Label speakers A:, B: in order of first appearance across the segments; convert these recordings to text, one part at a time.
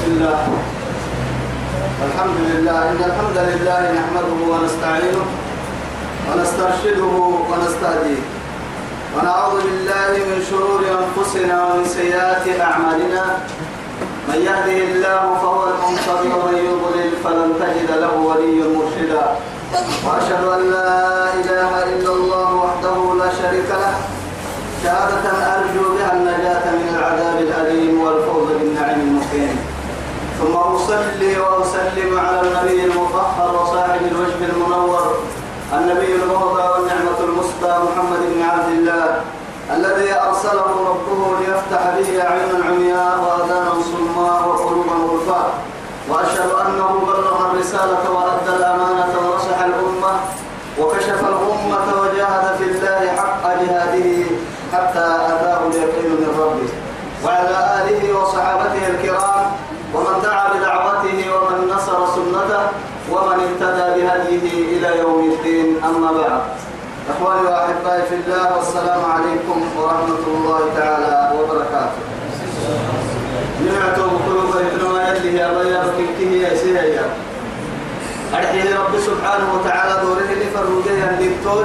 A: بسم الله. الحمد لله. إن الحمد لله نحمده ونستعينه ونسترشده ونستهديه. ونعوذ بالله من شرور أنفسنا ومن سيئات أعمالنا. من يهده الله فهو المنصر ومن يضلل فلن تجد له وليا مرشدا. وأشهد أن لا إله إلا الله وحده لا شريك له. شهادة أرجو بها النجاة من العذاب الأليم المقيم ثم أصلي وأسلم على النبي المطهر وصاحب الوجه المنور النبي المهدى والنعمة المسدى محمد بن عبد الله الذي أرسله ربه ليفتح به أعينا عمياء وأذانا صماء وقلوبا غرفاء وأشهد أنه بلغ الرسالة وأدى الأمانة ونصح الأمة وكشف الأمة وجاهد في الله حق جهاده حتى أتاه اليقين من ربه وعلى آله وصحابته الكرام ومن دعا بدعوته ومن نصر سنته ومن اهتدى بهديه إلى يوم الدين أما بعد. إخواني وأحبائي في الله والسلام عليكم ورحمة الله تعالى وبركاته. نعمة وقلوب إنما يلي يا بيا بكيه يا سيها يا أرحيه رب سبحانه وتعالى دوره اللي فروديه اللي بتول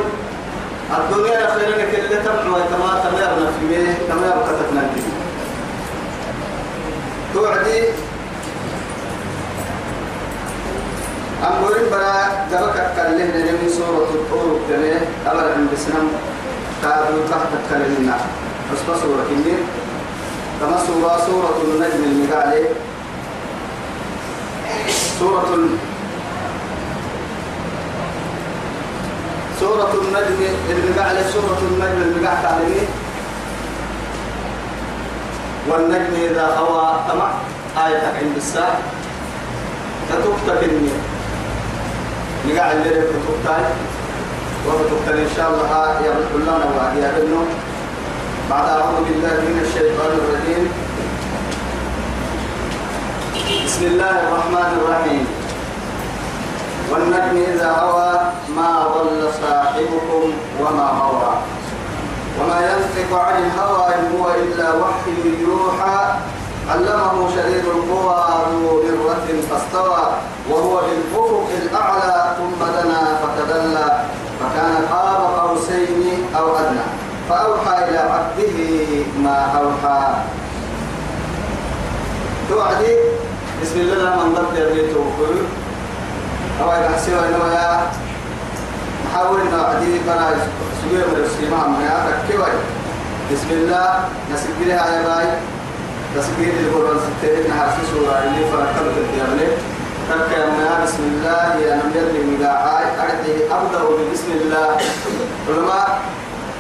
A: الدنيا خير لك اللي تمحو كما تميرنا في ميه كما يبقى تتنبي توعدي أمورين برا جبك كلمنا من سورة الطور كنيه أبر عند بسنم. كادوا تحت كلمنا بس سورة كنيه كما سورة سورة النجم المقالي. سورة ال... سورة النجم المقالي. سورة النجم المقالي والنجم إذا هوى طمع آية عند الساعة تتوقتك النية نقع اللي كتبتاي وكتبتني إن شاء الله يا رب لنا وعدي أبنه بعد أعوذ بالله من الشيطان الرجيم. بسم الله الرحمن الرحيم. والنجم إذا هوى ما ضل صاحبكم وما هوى. وما ينطق عن الهوى إن هو إلا وحي يوحى. علمه شديد القوى ذو مرة فاستوى وهو بالأفق الأعلى ثم دنا فتدلى فكان قاب قوسين أو أدنى فأوحى إلى عبده ما أوحى. توعدي؟ بسم الله من ضد يريد وقل أو إذا حسيوا إنه يا محاول إنه بنا سجوه من السيما ما يا بسم الله. نسجلها يا باي تسجيل القرآن ستين سورة اللي فرقت الديابلة تبكى يا بسم الله يا نمير لمقاعي أرده أبدأ بسم الله. علماء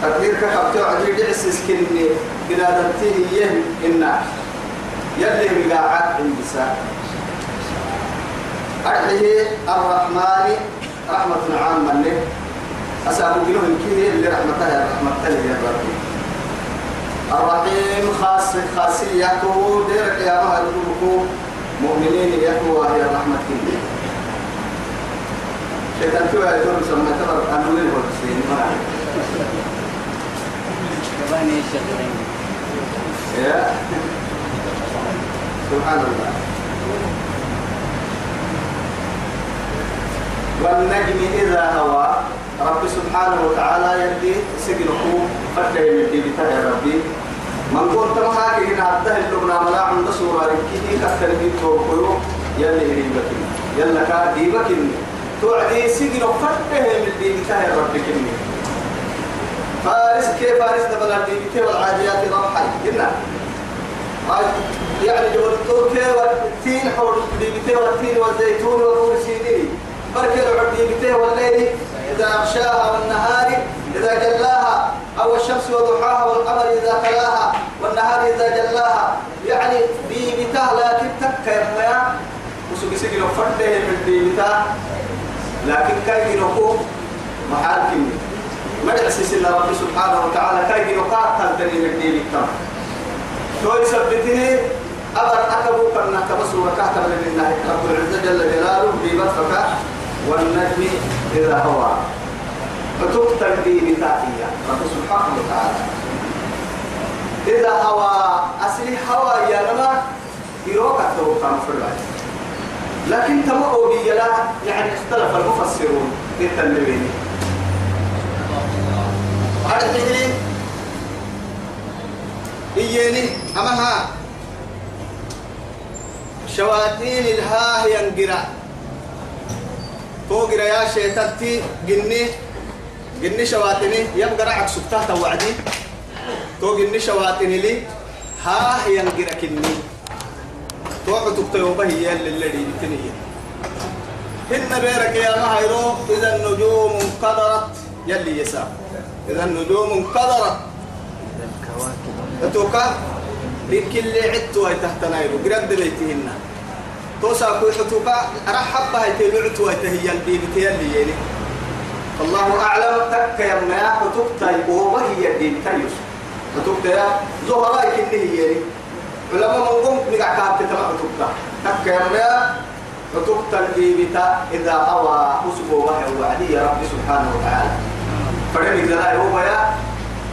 A: تقدير كخبتو عدي دعس اسكنني بلادته يه إنا يلي مقاعات النساء أرده الرحمن رحمة عامة. أسابو جنوه كيه اللي رحمتها رحمتها يا ربي. الرحيم خاص خاصيته ديرك يا مهر مؤمنين يكوا هي الرحمة كده شيطان كوا يدور سمى تبر أنولي والسين يا. سبحان الله. والنجم إذا هوى رب سبحانه وتعالى يدي سجنه فتح يدي بتاع ربي. من ما هاي هنا عبده اللبنا ملا عند سورة ركيه كثر من توقيو يلي هريبك يلا كاديبك توعدي سجنه فتح يدي بتاع ربي كني فارس كيف فارس دبل الدين كيف والعاديات ضبحا كنا يعني جبل التركي والتين حول الدين والتين والزيتون بركة العبد بته والليل. إذا أغشاها والنهار إذا جلاها أو الشمس وضحاها والقمر إذا خلاها والنهار إذا جلاها. يعني بيبتا لكن تكا يا وسوق سجل فردة من بيبتا لكن كاي نقوم محال كمي مدعس سيدنا رب سبحانه وتعالى. كاي نقاط تنتني من بيبتا تو يثبته أبر أكبو كنا وكاتا من رب العزة جل جلاله بيبتا والنجم إذا هوى فتقتل به بتاعتية رب سبحانه وتعالى. إذا هوى أسري هوى يا نما يروك التوقع مفرد لكن تمقوا بيلا يعني اختلف المفسرون في التنبيه هذا الحين إياني. أمها شواتين الها ينقرأ فوق يا شيطتي جني جني شواتني. يبقى رعك سبتها توعدي تو جني شواتني لي. ها ينقرأ كني. توقع تكتوبة هي اللي بتنية هن بيرك يا مهيرو إذا النجوم انقدرت. يلي يسا. إذا النجوم انقدرت. توكا لكل عدتوا تحت نايرو. قرد بيتهن توسا كوي حتوكا رحب هاي تلعتوا هي البيبي يلي يلي الله أعلم. تك يا ما حتوكتا يقوم هي الدين تيوس حتوكتا يا زهراء كنه يلي علماء من قم نقع كاب تتبع حتوكتا تك يا ما حتوكتا البيبي إذا أوى أسبوع وحي وعدي يا رب سبحانه وتعالى. فرمي زلاء هو يا.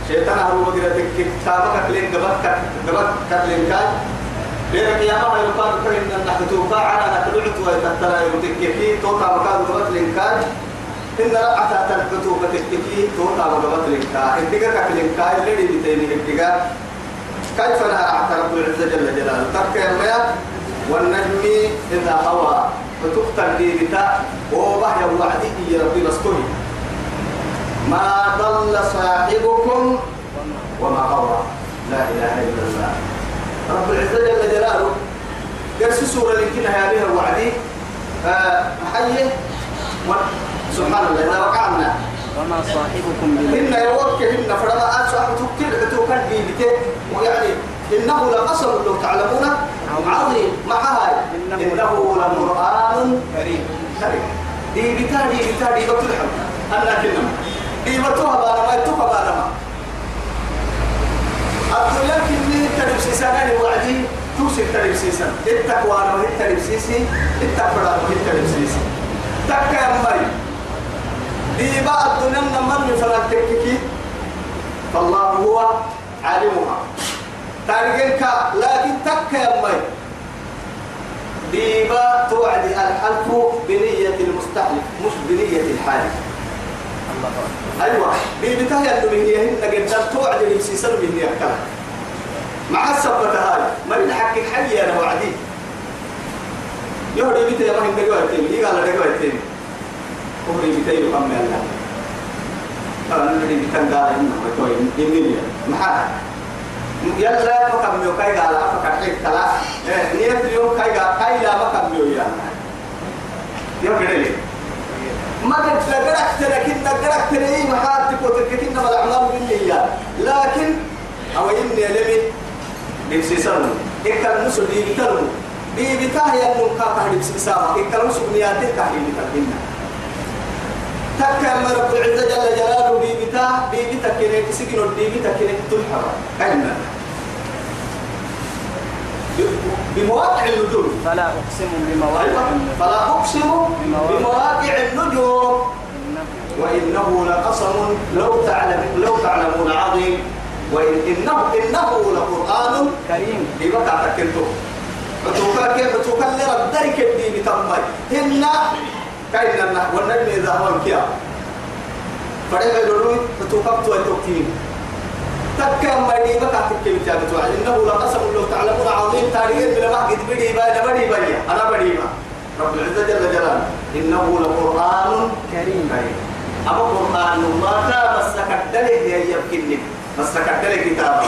A: شيطان هو بقرة كتابك كلين قبك قبك كلين كاي. ليرك يا ما يقال كلين أن نحتوكا على نتبعت ويتتلا يمتككي توقع مكان قبك لين كاي إن رأت تنحتوكا تككي توقع قبك لين كاي إنتك كلين كاي اللي بتيني إنتك كيف نهى رب العزة جل جلاله؟ ترك يا والنجم إذا هوى. فتقتل بيبتا وبهي وعدي يا ربي بستوي ما ضل صاحبكم وما غوى لا إله إلا الله. رب العزة جل جلاله قرس سورة لكن هذه الوعدي آه حيه سبحان الله إذا وقعنا.
B: وما صاحبكم بمجنون
A: إن يوكل إن فرما أسوأ تكتل عتوكا بيبته ويعني إنه لقسم لو تعلمون عظيم. مع هاي إنه لقرآن
B: كريم.
A: كريم. دي بتا دي بتا دي بتلحم أنا كنما دي بتوها بانا ما يتوها بانا ما الدنيا كني تلبسي سنة وعدي توصل تلبسي سنة التقوى وهي تلبسيسي التقوى وهي تلبسيسي تكا يا مريم دي بقى الدنيا من فرق تككي. فالله هو عالمها تارجنك لكن تكا يا مريم ديبا توعد الحلف بنية المستحلف مش بنية الحالف. أيوه. بيبتها أنه من هي هن قدام توعد اللي يسيسر من هي كلام مع السبت هاي ما نحكي حي أنا وعدي. يهدي بيتي ما هن دقوا التيم يقال دقوا التيم وهي بيتي يقام الله. قال اللي بيتن قال إنه بتوي انني محا. يلا ما كم يو كاي قال أفكر حيك كلا نيت اليوم كاي قال كاي لا ما كم يو يا. يو كده ما قد لقرك تركنا قرك تري محاتك وتركتنا ما الأعمال بالنيات لكن أو إني لمي بيبسي سرم إكال نسو دي بترم دي بتاه ينو كاكا بيبسي ساما إكال نسو بنياتي كاكي بتركنا تكا ما رب العزة جل جلاله دي بتاه دي بتكيني تسكنو دي بتكيني تلحر كأننا بمواقع النجوم.
B: فلا أقسم بمواقع
A: أيوة.
B: النجوم.
A: فلا أقسم بمواقع النجوم.
B: إنه
A: وإنه لقسم لو تعلم لو تعلمون عظيم. وإن إنه لقرآن
B: كريم.
A: بما تعتكلته فتوكا كيف فتوكا لرب الدين بتمي هن كاين النحو. والنجم إذا هو انكيا فريق الروي فتوكا بتوى توكتين تكا ما بقى تكلم جابت وعد إنه لقسم لو تعلمون عظيم تاريخ بلا ما قد بدي با بدي بيا أنا بدي ما رب العزة جل جلاله. إنه لقرآن
B: كريم.
A: أما قرآن ما تا بس كدله هي يمكنني بس كدله كتابه.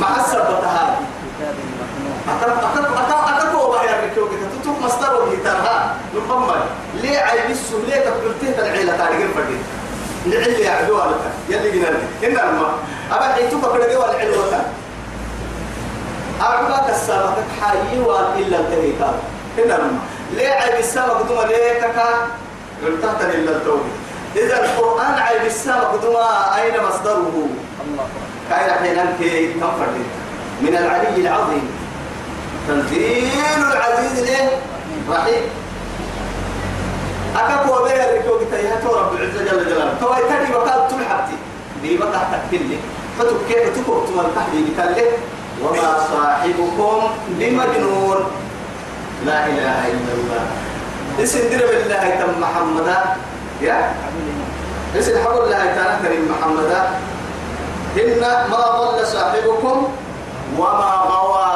A: مع
B: كتاب مكنون
A: أكاد أكاد أكاد أكاد هو بحير بكيو كده تتوك مصدر وهيترها نبما ليه عيب السوء؟ ليه تقبلته العيلة تاريخ الفردين لعلي يعدوا لك يلي جنان. إن الماء أبا حيتوك كده جوا العلوة أربعة السابق حي إلا التهيكار إن الماء ليه عيب السابق دوما ليه كاكا قلتها إلا التوبة إذا القرآن عيب السابق دوما أين مصدره؟
B: الله.
A: كاين حين أنت فردين من العلي العظيم. تنزيل العزيز الايه رحيم. أكاكو بيها الركوب تيها تو رب العزة جل جلاله. تو يتدي وقال تلحبتي دي بقى تكتلي فتب كيف تكو تمال تحدي بتالي وما صاحبكم بمجنون. لا إله إلا الله. اسم درب الله تم محمدا. يا؟ اسم حول الله تعالى كريم محمدا. إن ما ضل صاحبكم وما غوى.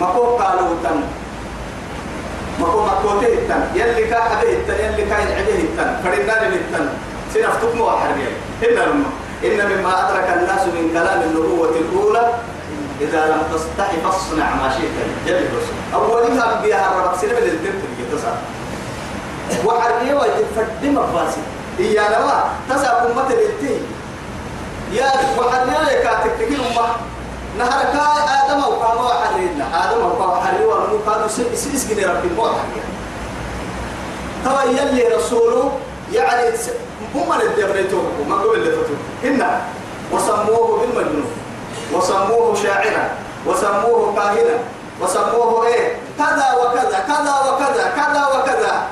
A: ما قالوا تم. ما كو مكوته التن يلي كا حبه التن يلي كا يعده التن فرنا للتن سنفتكم وحرية إن لما. إن مما أدرك الناس من كلام النبوة الأولى إذا لم تستحي فاصنع ما شئت. جل الرسول أولها أنبياء الرب. سلم للدم تتصل وحرية وتفدم فاسي إيا لما تسا أمة للتي يا وحرية كاتك تكين أمة. نهر كا آدم كما وحرينا آدم أو كما وحرية ونمو كانوا سيس جني ربي مو حرية توا يلي رسوله يعني هم من الدبريتو ما قبل اللي فتو هنا وسموه بالمجنون وسموه شاعرا وسموه كاهنا وسموه إيه؟ كذا وكذا كذا وكذا كذا وكذا.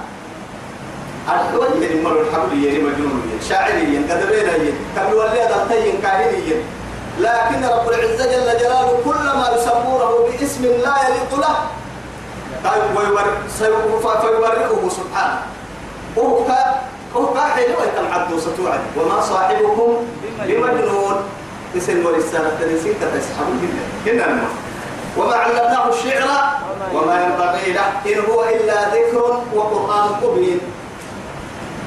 A: الحوال يعني مر الحبل يعني مجنون شاعريا كذبينيا كم يولي دلتين كاهنيا لكن رب العزة جل جلاله كل ما يسمونه باسم لا يليق له. فيورئه سبحانه. وهو هو قاعد ويتم عبد ستوعد وما صاحبكم بمجنون. اسم ورسالة تنسين تتسحبون هنا هنا وما علمناه الشعر وما ينبغي له. إن هو إلا ذكر وقرآن مبين.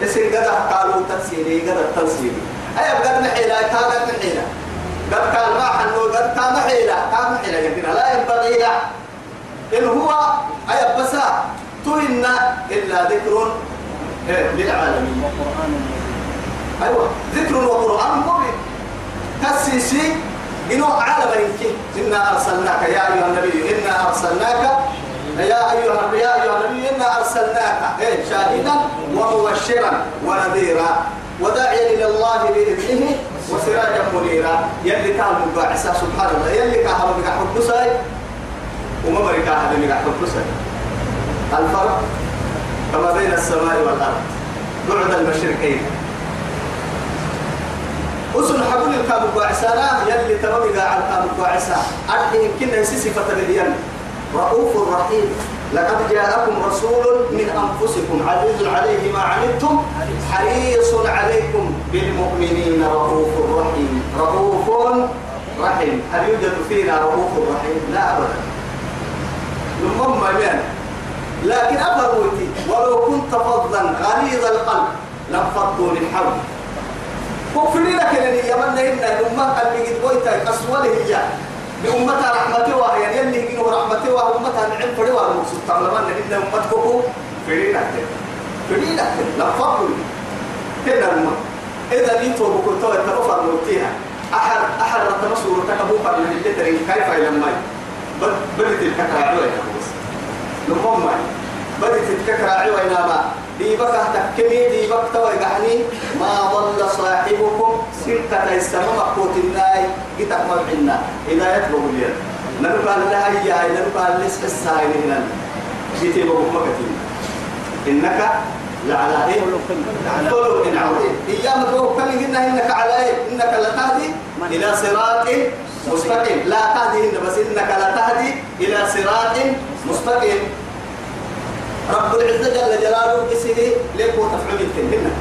A: اسم قد قالوا تفسيري قد التفسيري أي قد محيلة كانت محيلة قد قال ما حنو قد كان محيلة كان محيلة يمكن لا ينبغي له. إن هو أي بسا تهن إلا ذكر للعالمين. أيوة ذكر وقرآن مبين. كسيسي إنه عالم إنك إنا أرسلناك يا أيها النبي إنا أرسلناك يا أيها يا أيها النبي إنا أرسلناك. إيه شاهدا ومبشرا ونذيرا. وداعيا إلى الله بإذنه. وسراجا منيرا يلي كان مباعثا سبحان الله يلي كان مبقى حبساي وما مرقا هذا مبقى حبساي الفرق كما بين السماء والأرض. بعد المشركين أسن حبل الكام باعسانا يلي تمام على الكام باعسا أرحي كنا صفة بديان رؤوف رحيم. لقد جاءكم رسول من أنفسكم عزيز عليه ما عنتم حريص عليكم بالمؤمنين رؤوف رحيم. رؤوف رحيم. هل يوجد فينا رؤوف رحيم؟ لا أبدا. نمم بيان لكن أفروتي ولو كنت فظا غليظ القلب لانفضوا من حولك كفرين كنني يمن إن الأمة اللي قد بويتا أسوله هي بأمتها رحمته وهي يلي يجينه رحمته وأمتها نعم فري والمقصود تعلمان إن أمتكم فرين أكتر فرين أكتر لا فضل. كنا الأمة إذا نيتوا بكتوة تغفر نوتيها. أحد أحد رتمسوا رتكبوا من الجدرين كيف إلى الماء بدت الكترة عوية نقوم معي بدت الكترة عوية ما دي بقى تكمي دي بقى توي قحني. ما ضل صاحبكم. سلكة السماء مقوت الناي. قتك مرحنا إذا يطلب اليد. نرقى لها إياه نرقى لسح السائل هنا جيتي بقى مكتين إنك لعلى إيه؟ خلق عظيم إيام كم قلنا إنك على إيه؟ إنك لتهدي إلى صراط مستقيم. لا تهدي بس إنك لتهدي إلى صراط مستقيم. رب العزة جل جلاله اسمه ليك وتفعل الكلمة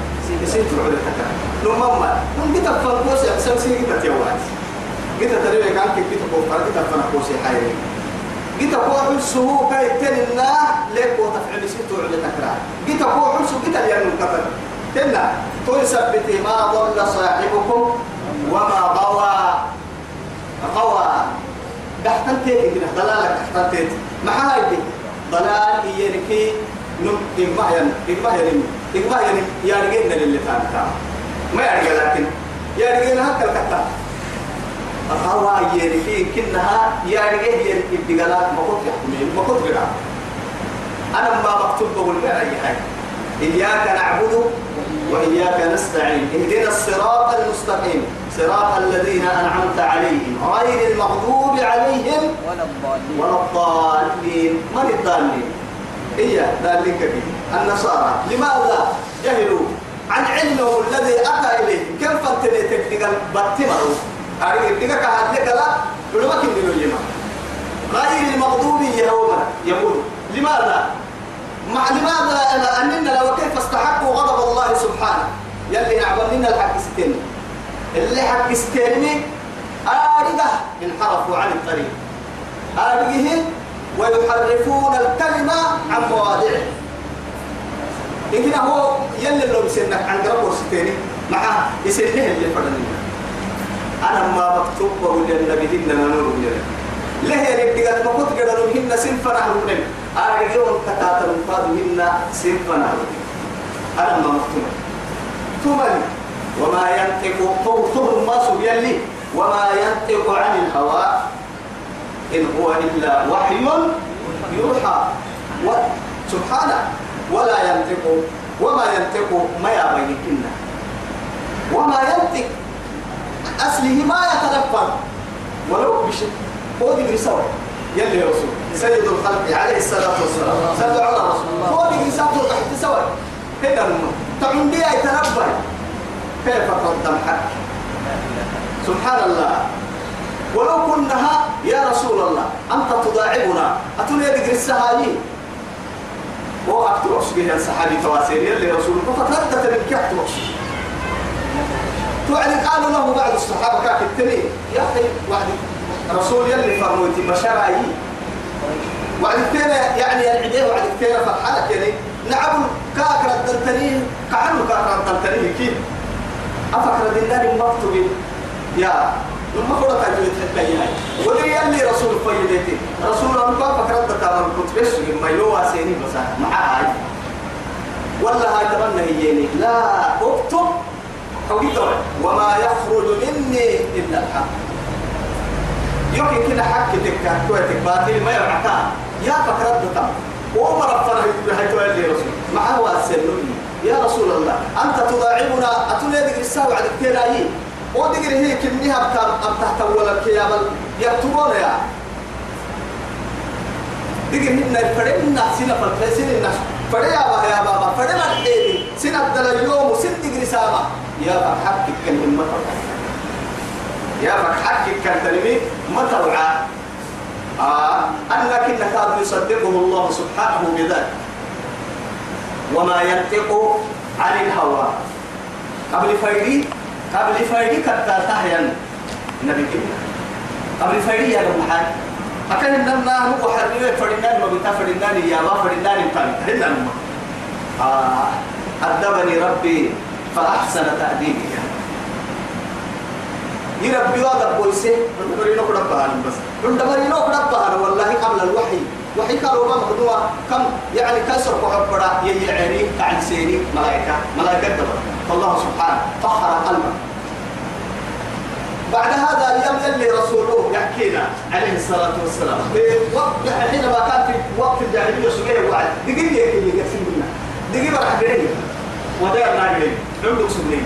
A: يصير تفعل الحكا نمما نم كتاب فنقوس يقسم سي كتاب يوعد كتاب تريد كان كتاب كوفر كتاب فنقوس حيري كتاب كوفر سهو كاي تننا ليك وتفعل يصير تفعل الحكا كتاب كوفر سهو كتاب يعني الكفر تنا تثبت ما ضل صاحبكم وما غوى غوى دحتنتي كده ضلالك دحتنتي ما هاي ضلال يركي نم ين إجماع ين يارجينا للي فانتا ما يارجي لكن. يارجينا هكذا كتا أخوا يركي كنها يارجي ين إبتغالات مقط يحكمين مقط بلا. أنا ما مكتوب بقول ما أي حاجة. إياك نعبد وإياك نستعين اهدنا الصراط المستقيم. صراط الذين أنعمت عليهم غير المغضوب عليهم
B: ولا الضالين.
A: من الضالين؟ هي ذلك به النصارى. لماذا؟ جهلوا. عن علمه الذي أتى إليه. كيف تنتهي تكتغل باتمروا أريد كهاد لك لا. بلما كن يما غير المغضوب يوم يقول. لماذا؟ مع لماذا أننا لو كيف استحقوا غضب الله سبحانه. يلي نعبدنا الحق ستين. اللي حق ستين آرقة انحرفوا عن الطريق. آرقه ويحرفون الكلمة عن مواضعه. إذن هو يلي لو سنك عن قرب ورستيني معه يسنه اللي فرنين أنا ما مكتوب وقول النبي ديننا نور له قد ما كنت قدروا هن سنفنا هرمين أرجون تكاتل فادوا هن سنفنا هرمين أنا ما مكتوب ثم وما ينطق طوطه ما سبيلي وما ينطق عن الهوى. إن هو إلا وحي يوحى. سبحانه. ولا ينطق. وما ينطق ما يبينكنا وما ينطق. أصله ما يتلفظ ولو بشيء. هو دي يلي يا رسول. سيد الخلق عليه الصلاة والسلام. صلى على رسول هو دي سوى تحت سوى هنا تعون بيها يتنبه كيف قدم حق سبحان الله. ولو كنها يا رسول الله أنت تداعبنا أتولي يدك السهايين وأكتب أشبه الصحابي تواسير. يلي رسول الله فتردت من كي أكتب توعد قالوا له بعض الصحابة كاك التنين. يا أخي وعد رسول يلي فرموتي بشراي وعد التاني يعني العديه وعد التاني فرحانة يعني. نعم كاك ردنتني كعنو كاك ردنتني كيف أفكر دينار مكتوب يا لما فرط أجل تحكي هاي ودري يلي رسول فيدتي رسول الله فكرت تمام كنت بس ما يلوى سيني بس مع ولا هاي تمنى هيني لا أكتب وما يخرج مني إلا الحق. يمكن كده حق تك كويتك باطل ما يعطى يا فكرت تمام وما ربنا بهاي تولي رسول. معه واسلوني يا رسول الله أنت تضاعبنا أتولي ذكر الساعة على التيرايين ودقر هي كمنها أبتحت ولا الكيابل يكتبون يا دقر هنا فرنا سنة فرسين الناس فريا بابا يا بابا. فرنا الحيني سنة دل اليوم وسن دقر سامة يا بابا حقك كان مطر يا بابا حقك كان تلمي مطر آه أنك نكاد يصدقه الله سبحانه بذلك. وما ينطق عن الهوى. قبل فيدي قبل فايدي كتا تهيأ النبي كنا قبل فايدي يا حاج أكن النما هو حرية فرنان ما بتا فرنان يا ما فرنان كان هنا آه أدبني ربي فأحسن تأديبي. يربي واقع بويسه عندما كنا بهان بس عندما كنا بهان والله قبل الوحي وحي قالوا ما مقدوة كم يعني كسر وحبرا يهي عيني كعن سيني ملائكة ملائكة دبر فالله سبحانه طهر قلبه بعد هذا اليوم يلي رسوله يحكينا عليه الصلاة والسلام وقت حينما كان في وقت الجاهلية سجيه وعد دقيقة اللي يقسم لنا دقيقة راح قريب ودير ناقلين عندك سنين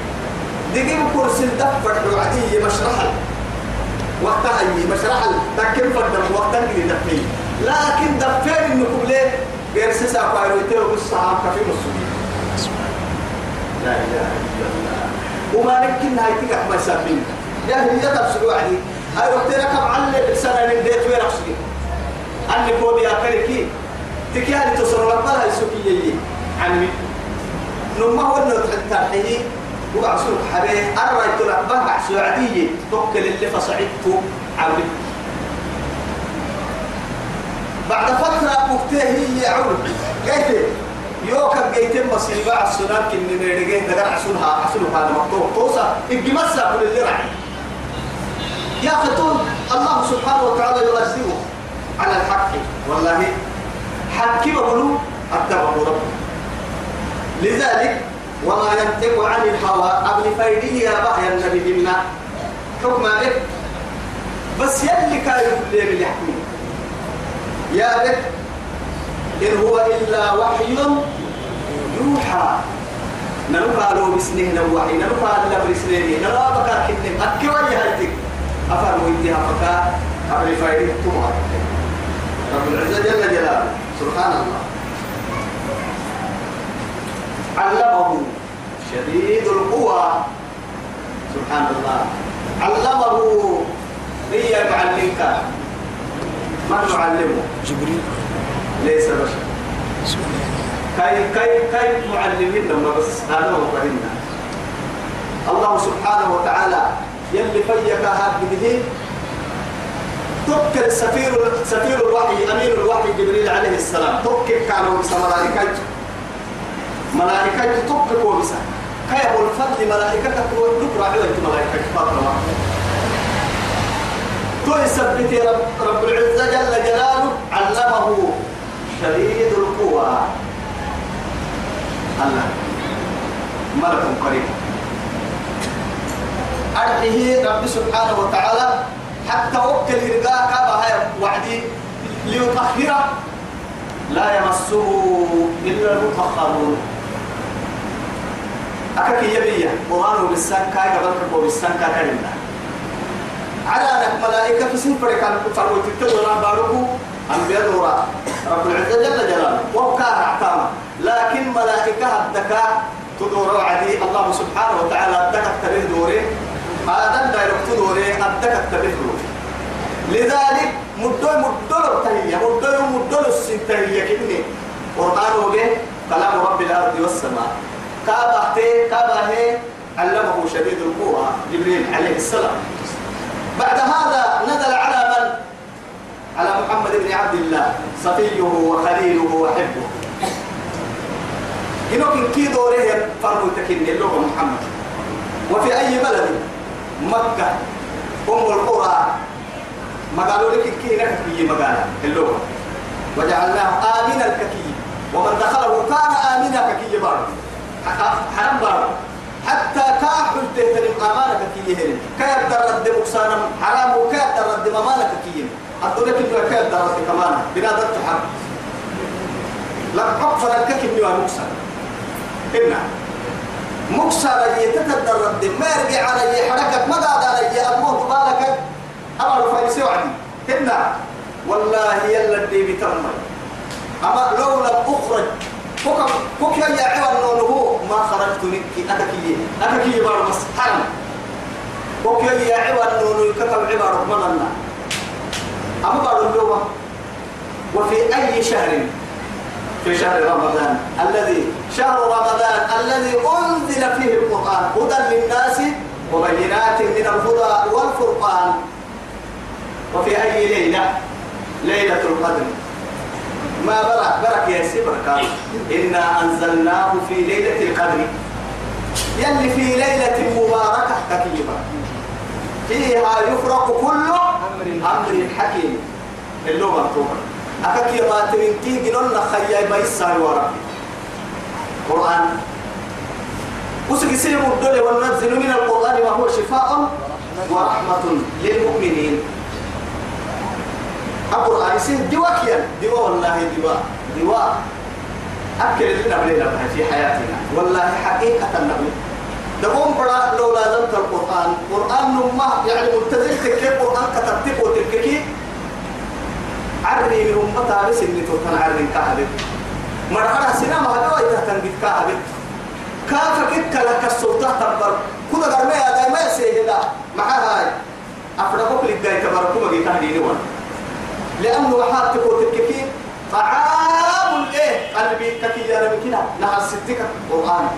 A: دقيقة كرسي الدفع الوعدية مشرحة وقتها هي مشرحة تكيم فردم وقتها اللي دفعي لكن دفعي إنكم ليه؟ غير سيسا قايروتي وقصة كفي مسؤولين لا إله إلا الله. وما نكن هاي تقع ما هي تبسلوا عدي هاي وقتنا كم على سنة من ديت وين أقصدي أني كودي أكلكي تكيالي تصر لك بلا يسوكي يجي. عمي نما هو إنه وقع سوق حبيه أنا رأيت لك بقع سعودية توكل اللي فصعدت عمي بعد فترة وقتها هي عمر كيف؟ يوكا جيتم مصيبة السنان كن نيرجع دقر عسولها عسولها مقطوع توسا إجي مسا كل اللي رعي يا فتون الله سبحانه وتعالى يغزيه على الحق. والله حكي بقولوا أتبعوا رب لذلك وما ينطق عن الهوى. قبل فيدي يا بحي النبي بنا حكم بك بس يلي كان يقول لي يحكمي يا بك إن هو إلا وحي يوحى. نلقى له بسنه نوحي نلقى له بسنه نلقى بكا كنن أكي وجه هيتك أفر ويديها بكا قبل فايدة تمر رب العزة جل جلاله. سبحان الله. علمه. شديد القوى. سبحان الله. علمه. هي معلمك. من معلمه؟
C: جبريل.
A: ليس بشر. كي كي كي معلمين لما بس هذا هو فهمنا الله سبحانه وتعالى يلي فيك هذه. تذكر سفير سفير الوحي امين الوحي جبريل عليه السلام. تذكر كانوا بس ملائكة. ملائكة تذكر بس. كيف الفضل ملائكه تذكر على ملائكة فاطمه تثبت رب, رب العزة جل جلاله علمه شديد القوى. الله. ملك قريب. أرحيه رب سبحانه وتعالى حتى وكل هرقاء كابا هاي وعدي ليطهر لا يمسه إلا المطهرون. أكاكي يبيا قرآن بالسان كاي قبل كبو بالسان كاي كريمنا على أنك ملائكة في سنفر كان فروا تتدورا باركو أنبياء دورا رب العزة جل جلاله. وكان اعتاما لكن ملائكة الدكاء تدور عدي الله سبحانه وتعالى الدكاء تبه دوري هذا دايركت دوري الدكاء تبه دوري لذلك مدو مدو التهية مدو مدو السنتهية كني. قرآن وجه كلام رب الأرض والسماء. كابا تي كابا هي علمه شديد القوى جبريل عليه السلام. بعد هذا نزل على من؟ على محمد بن عبد الله صفيه وخليله وحبه. إنه كي دوره فرمو تكين اللغة محمد. وفي أي بلد؟ مكة. أم القرى. ما قالوا لك كي نكفي مقالة؟ اللغة. وجعلناه آمنا الككي. ومن دخله كان آمنا ككي بار حرام بار حتى كاحل تهترم أمانة كي يهرم كيف درد مقصانا حرام وكيف درد أمانة كي الدنيا كيف كيف درد كمانا بنادر تحرم لا حق فلك كيف مقصانا إنا مكسر يتتدر الدم ما يرجع علي حركة ما قاعد علي أبوه بالك أمر فايسي وعدي إنا والله يلا الدي بترمي أما لو لم أخرج فك فك يا عوان هو ما خرجت منك. أتكي أتكي بار بس. حرم فك يا عوان نونو كتب عبارة مننا أما بار اللوم وفي أي شهر؟ في شهر رمضان. الذي شهر رمضان الذي أنزل فيه القرآن. هدى للناس وبينات من الهدى والفرقان. وفي أي ليلة؟ ليلة القدر. ما برك برك يا سبرك إنا أنزلناه في ليلة القدر. يلي في ليلة مباركة كتيبة فيها يفرق كل أمر حكيم. اللغة مكتوبة أكاكي باترين كي جنون خياي بيسا ورا. قرآن. وسق سيم الدول وننزل من القرآن ما هو شفاء ورحمة للمؤمنين. القرآن يسين دواكيا دوا والله دوا. دوا. أكل لنا بلينا في حياتنا. والله حقيقة النبي دقوم برا لو لازمت القرآن. قرآن نما يعني ملتزم تكي قرآن كتبتك وتككي عرني من أمتها بس اللي تكن عرني كهبت. مرحلة سينما هذا يتهتم بك كهبت. كافك لك السلطة تبر. كنا قرمي هذا ما يسيهلا مع هاي أفرقك لك جاي تبركم بك تهديني وأنا لأنه حاتك وتككي طعام إيه؟ قلبي ككي يا ربي كده نهر ستك القرآن.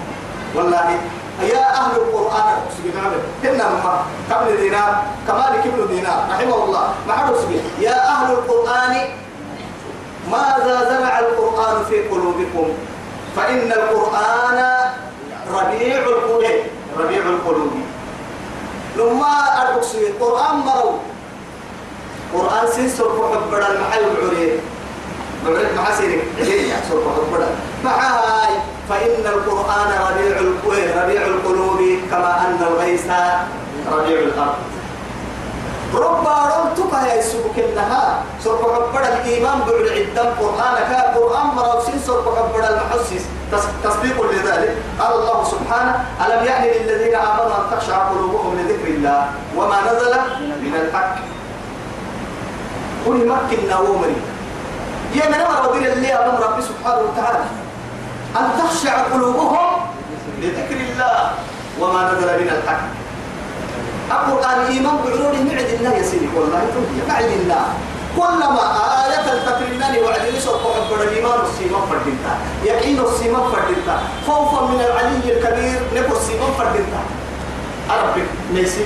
A: والله يا أهل القرآن سبحانه هنا ما قبل دينار كمالك ابن دينار رحمه الله. ما حد يا أهل القرآن ماذا زرع القرآن في قلوبكم؟ فإن القرآن ربيع القلوب. ربيع القلوب. لما أربك القرآن مرو قرآن سيسر بحب بدل محل بعريه بعريه محاسيرك ليه يحصل بحب بدل؟ معاي فإن القرآن ربيع ربيع القلوب كما أن الغيث ربيع الأرض رب رمتك يا سبك النها سرق حبر الإيمان بعد عدم كا قرآن مروسين سرق حبر المحسس تصديق لذلك. قال الله سبحانه ألم يعني للذين آمنوا أن تخشع قلوبهم لذكر الله وما نزل من الحق؟ قل مكن نومري يا من أمر ودين اللي أمام ربي سبحانه وتعالى. أن تخشع قلوبهم لذكر الله وما نزل من الحق. القرآن إيمان بعروره معد الله سيدي. والله تنبيه معد الله. كلما آية تتريناني وعد يسوع قبل الإيمان السيما فردتا يقين السيما فردتا خوفا من العلي الكبير نبو السيما فردتا ربك ميسي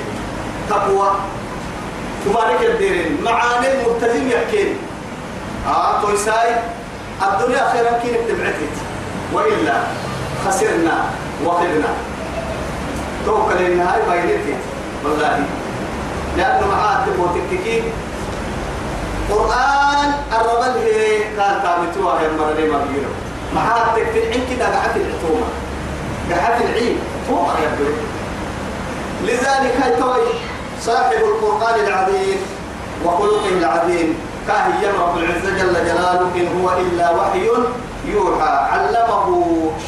A: تقوى. تبارك الديرين. معاني الملتزم يحكين. آه تويساي الدنيا خيرا كين بتبعتت وإلا خسرنا وخرنا توكل النهاية باينتي والله. لأنه معاه تبو تكتكي. قرآن الربل هي قال تابتوها يا مرة ما بيرو معاه تكتك عين كده قاعد العتومة قاعد العين فوق يا لذلك هاي توي. صاحب القرآن العظيم وخلقه العظيم. كاهي رب العزة جل جلاله إن هو إلا وحي يوحى. علمه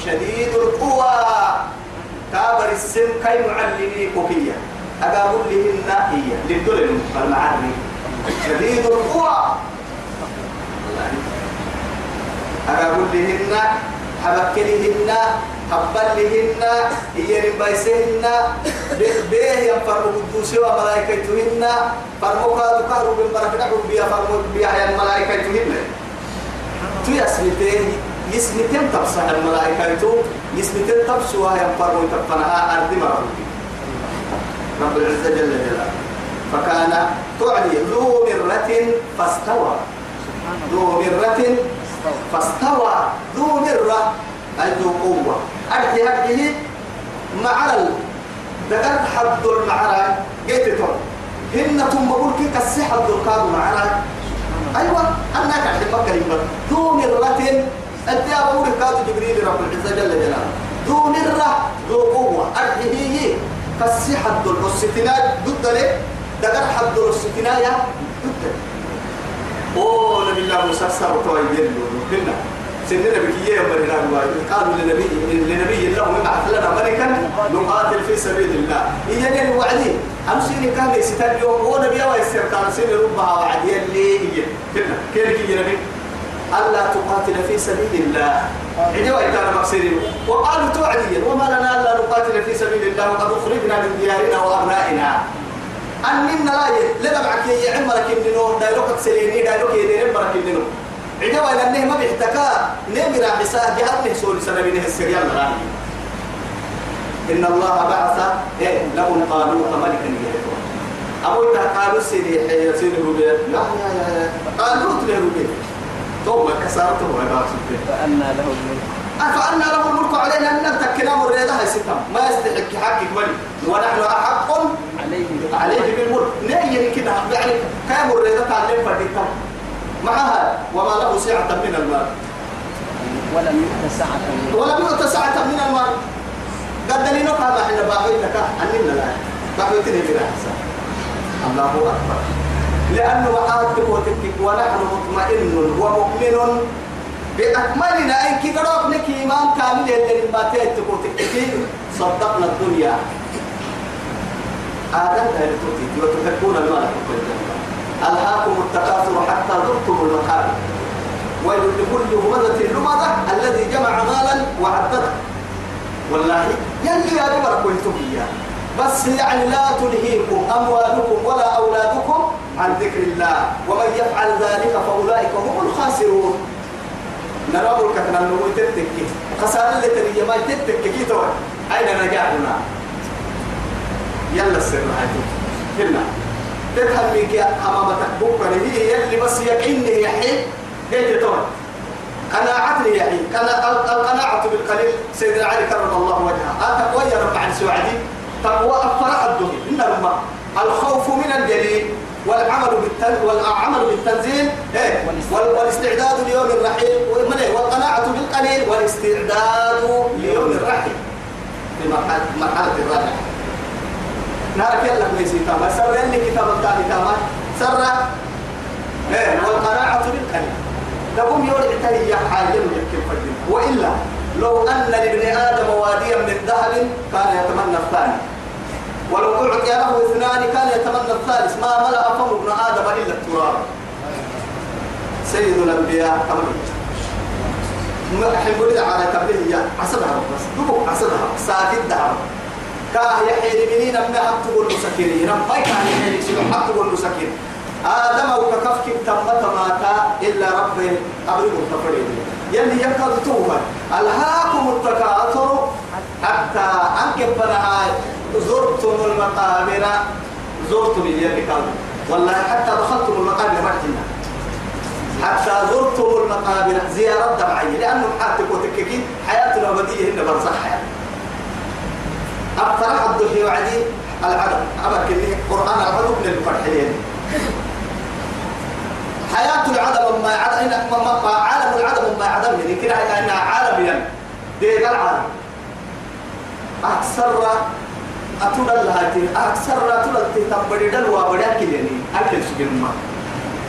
A: شديد القوى. كابر السن كي معلمي كوكية. أقابل لهن هي للدلم المعري شديد القوى. أقابل لهن حبكلهن حبلهن هي نبايسهن بيه ينفر قدوسي وملائكتهن فرمو كادو كهرو بمبرك نحو بيا فرمو بيا يا الملائكتهن تو يسمتين يسمتين تبصح الملائكة يسمتين تبصوا ينفر ويتفنها أرض مرة رب العزة جل جلاله فكان تعلي ذو مرة فاستوى ذو مرة فاستوى ذو مرة أي ذو قوة أرحي هذه مع دقر حد المعرى جيت تون هن ثم بقول كي كسي حد القاد معرى أيوة أنا كحد مكة ذو مرة أنت يا أبو كاد جبريل رب العزة جل جلاله. ذو مرة ذو قوة. أرحي هي كسي حد الستينات ضد لك دقر حد الستينات يا. ضد أوه نبي الله موسى سر توي يلو سننا بكية مرنا قالوا لنبي لنبي الله ابعث لنا ملكا نقاتل في سبيل الله. إيجاني الوعدي أمسيني كان يستر يوم هو نبي أو يستر كان سن ربها وعد يلي إيه؟ كنا كيف كي نبي؟ ألا تقاتل في سبيل الله. عندي وإنكار مقصرين وقالوا توعديا وما لنا ألا نقاتل في سبيل الله. وقد أخرجنا من ديارنا وأبنائنا. أننا لا لنا معك يا عمرك إنه دايلوك سليني دايلوك يدير عمرك إنه. عندي وإن أنه ما بيحتكى نمر عساه جهر نهسول سنة من السريان الغاني إن الله بعث إيه لهم قالوا ملكا يهدون. أبو قالوا سيدي حي سيدي ربيع لا يا يا قالوا تلي ربيع ثم كسرته وعبارة
B: فأنا له الملك
A: فأنا له الملك علينا أن نتكنا مريضة هاي ستم ما يستحق حقك ولي. ونحن أحق
B: عليه
A: عليه بالملك. نأي كده. يعني كام مريضة تعلم فرديتها معها وما له سعة من المال.
B: ولم يؤت سعة من
A: ولم يؤت سعة من المال. قد لنا كما إحنا باقيتك أننا لا. باقيتني بلا حساب. الله أكبر. لأنه وحاتك وتكك ونحن مطمئن ومؤمن بأكملنا. إن قرأت لك إيمان كامل اللي ما وتكك صدقنا الدنيا. آدم تؤتي وتحبون المال حب الجنة ألهاكم التكاثر حتى زرتم المقابر ويل لكل همزة لمزة الذي جمع مالا وعدده. والله يلي يا دبر قلتم إياه. بس يعني لا تلهيكم أموالكم ولا أولادكم عن ذكر الله. ومن يفعل ذلك فأولئك هم الخاسرون. نرى الكثرة أنه تتكي. خسارة اللي ما تتكي توي أين نجاحنا يلا السر هاتي هنا تفهم منك أمامتك بكرة. هي يلي بس يقيني يحيي قلت توي قناعتني يعني القناعة بالقليل. سيدنا علي كرم الله وجهه. أتقوى يا رب عن سعدي تقوى أفرح الدنيا إنما الخوف من الجليل والعمل بالتن والعمل بالتنزيل إيه؟ وال- والاستعداد ليوم الرحيل؟ والقناعة بالقليل والاستعداد ليوم الرحيل. في مرحلة الراحل نارك يلا كويسي تاما سر يلي كتاب الثاني تاما سر. إيه والقناعة بالقليل لهم تاني يا حاجة يمكن فردين وإلا لو أن لابن آدم واديا من ذهب كان يتمنى الثاني. ولو أعطي له اثنان كان يتمنى الثالث. ما ملأ فم ابن آدم إلا التراب. سيد الأنبياء كمان حين بدأ على يا عسدها بس. دبك عسدها ساكت دعوة. كاه يحيي منين من حق تقول مسكين ما كان يحيي سيدو حق تقول مسكين آدم وككفك تمت ماتا إلا رب أبرد التفريد يلي يقض توها ألهاكم التكاثر حتى أنكبنا زرتم المقابر. زرتم يلي كانوا والله حتى دخلتم المقابر مرتنا حتى زرتم المقابر. زيارة دمعية. لأنه حاتك وتككين حياتنا بدية هنا برزخ حياة أبترح الضحي وعدي العدم أبا كني قرآن العدم من الفرحين حياة العدم ما عدم ما عالم العدم ما عدم يعني كده كأنها عالم يعني. دي العالم. أكثر أتولى لها أكثر أتولى دلوا بدأ كده أكل سجن ما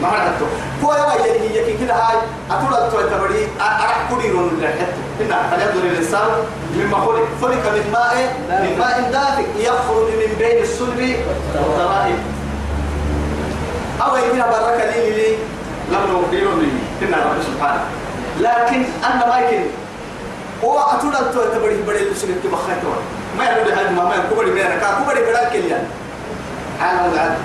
A: ما عرفته هو يا ويلي هي كده هاي أتولى توي تبري أرح كديرون اللي حتى هنا فلينظر الإنسان مما خلق خلق من ماء من ماء دافئ يخرج من بين الصلب والترائب. أو يمكن بركة لي لي لم نوفيهم لي. هنا رب سبحانه. لكن أنا ما يمكن هو أتولى توي تبري بدي السجن تبخيته ما يقول هذا ما ما كبري بينا كبري بلا كليان عالم العدل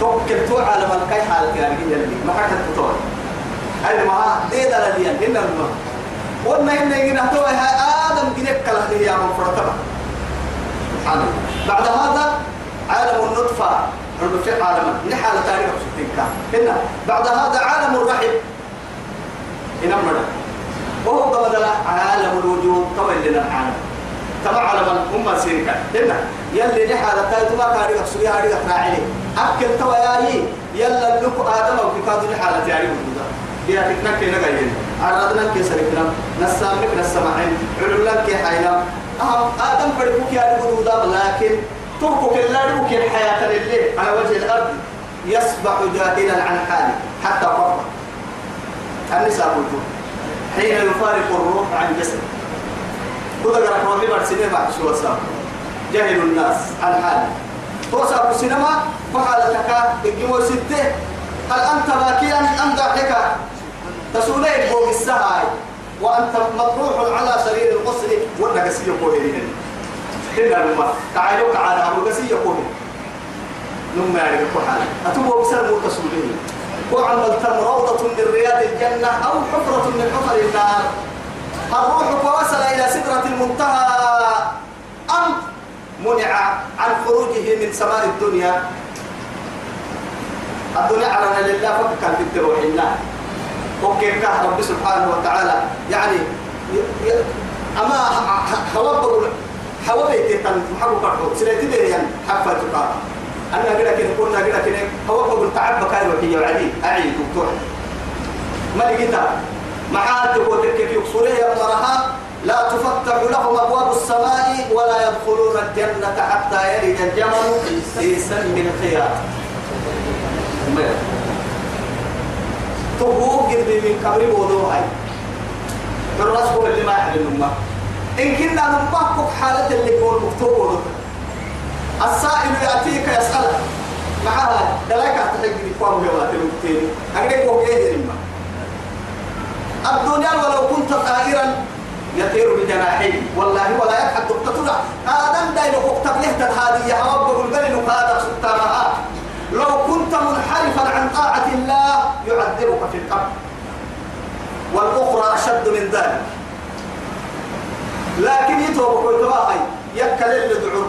A: توكل تو عالم الكاي حالك يعني اللي ما بعد هذا عالم النطفة. عالم. نحال عالم الرحم. قبل عالم الوجود. طبعا لنا العالم تبع على من هم سيركا هنا يلي نحال تايتو ما كان يقصوا يا ريح راعي. أكل توا يلا لك آدم أو كتاب نحال تعرف الهدى يا كنا جايين عرضنا كي سرقنا. نسامك نسمعين. علولا كي حينا. أهم آدم فرقوك يا الهدى لكن تركك الله لك الحياة لله على وجه الأرض. يصبح جاهلا عن حاله. حتى فرق النساء حين يفارق الروح عن جسده. كذا قرأ روحي برسيني بعد شو وصاب جهل الناس عن حاله توصل السينما فحالتك الجمهور ستة هل أنت باكيا أم ضاحكا تسولي فوق السهاي وأنت مطروح على سرير القصر والنقسية كوهرين هنا لما تعالوا على أبو قسية كوهرين نم يعرف حالة أتوبوا بسر متصولين وعملتم روضة من رياض الجنة أو حفرة من حفر النار الروح فوصل إلى سدرة المنتهى. أم منع عن خروجه من سماء الدنيا؟ الدنيا على لله فكان في الله وكيف كان رب سبحانه وتعالى. يعني أما حواب حواب يتيتن محبو كرحو سنتي يعني حفا تقا أنا كده كده كنا كده كده حواب بقول تعب بكاي وحي وعدي أعيد دكتور. ما لقيتها معاتك وتكك يكسره يا مرها لا تفتح لهم أبواب السماء ولا يدخلون الجنة حتى يلج الجمل في سلم الخيار تبوك قربي من قبر وضوهاي الرسول اللي ما يحل الأمة إن كنا نبقى حالة اللي يقول مكتوب السائل يأتيك يسألك معها دلاك أتحق لي قوام جوات المكتين أقريك وقيه لما الدنيا ولو كنت طائرا يطير بجناحيه والله ولا يضحك تطلع آدم دايلو اكتب له هذه رب قل بل هذا سلطانها لو كنت منحرفا عن طاعة الله يعذبك في القبر. والأخرى أشد من ذلك. لكن يتوب ويتواهي يكل اللي دعو